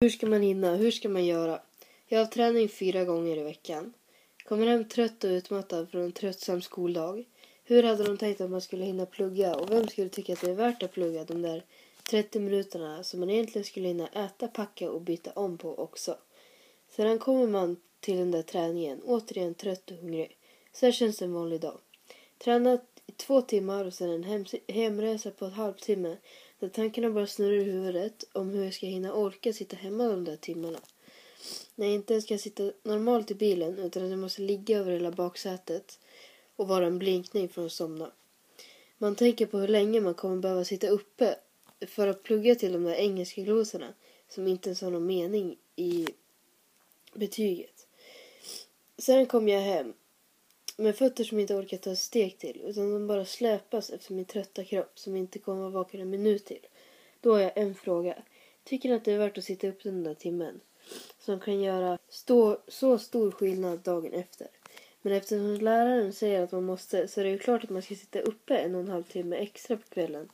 Hur ska man hinna? Hur ska man göra? Jag har träning fyra gånger i veckan. Kommer hem trött och utmattad från en tröttsam skoldag. Hur hade de tänkt att man skulle hinna plugga och vem skulle tycka att det är värt att plugga de där 30 minuterna som man egentligen skulle hinna äta, packa och byta om på också. Sedan kommer man till den där träningen, återigen trött och hungrig. Så här känns det en vanlig dag. Tränat i två timmar och sedan en hemresa på en halvtimme när tankarna bara snurrar i huvudet om hur jag ska hinna orka sitta hemma de där timmarna. När jag inte ens kan sitta normalt i bilen utan att jag måste ligga över hela baksätet och vara en blinkning från att somna. Man tänker på hur länge man kommer behöva sitta uppe för att plugga till de där engelska glosorna som inte ens har någon mening i betyget. Sen kom jag hem med fötter som inte orkar ta ett steg till utan de bara släpas efter min trötta kropp som inte kommer vara vaken en minut till. Då har jag en fråga. Tycker ni att det är värt att sitta upp den där timmen? Som kan göra stå, så stor skillnad dagen efter. Men eftersom läraren säger att man måste så är det ju klart att man ska sitta uppe en och en halv timme extra på kvällen.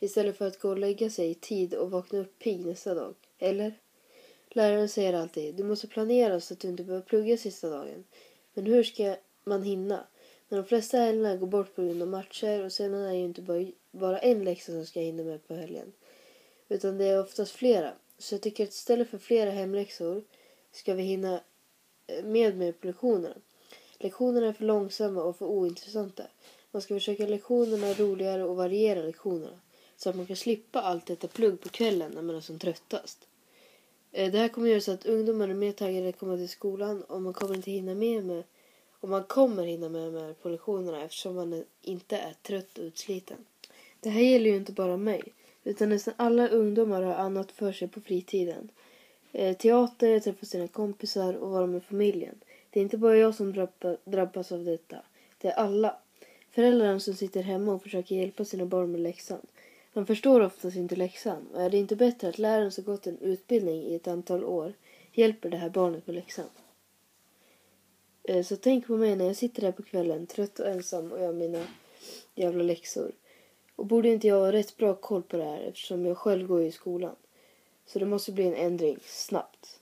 Istället för att gå och lägga sig i tid och vakna upp pigg nästa dag. Eller? Läraren säger alltid, du måste planera så att du inte behöver plugga sista dagen. Men hur ska man hinna? Men de flesta helgerna går bort på grund av matcher och sedan är det ju inte bara, bara en läxa som ska hinna med på helgen. Utan det är oftast flera. Så jag tycker att istället för flera hemläxor ska vi hinna eh, med med på lektionerna. Lektionerna är för långsamma och för ointressanta. Man ska försöka lektionerna roligare och variera lektionerna. Så att man kan slippa allt detta plugg på kvällen när man är som tröttast. Eh, det här kommer göra så att ungdomar är mer taggade att komma till skolan och man kommer inte hinna med, med och man kommer hinna med, med på lektionerna eftersom man inte är trött och utsliten. Det här gäller ju inte bara mig utan nästan alla ungdomar har annat för sig på fritiden. Eh, teater, träffa sina kompisar och vara med familjen. Det är inte bara jag som drabbas av detta. Det är alla. Föräldrarna som sitter hemma och försöker hjälpa sina barn med läxan. Man förstår oftast inte läxan och är det inte bättre att läraren som gått en utbildning i ett antal år hjälper det här barnet med läxan? Eh, så tänk på mig när jag sitter där på kvällen trött och ensam och gör mina jävla läxor. Och borde inte jag ha rätt bra koll på det här eftersom jag själv går i skolan. Så det måste bli en ändring snabbt.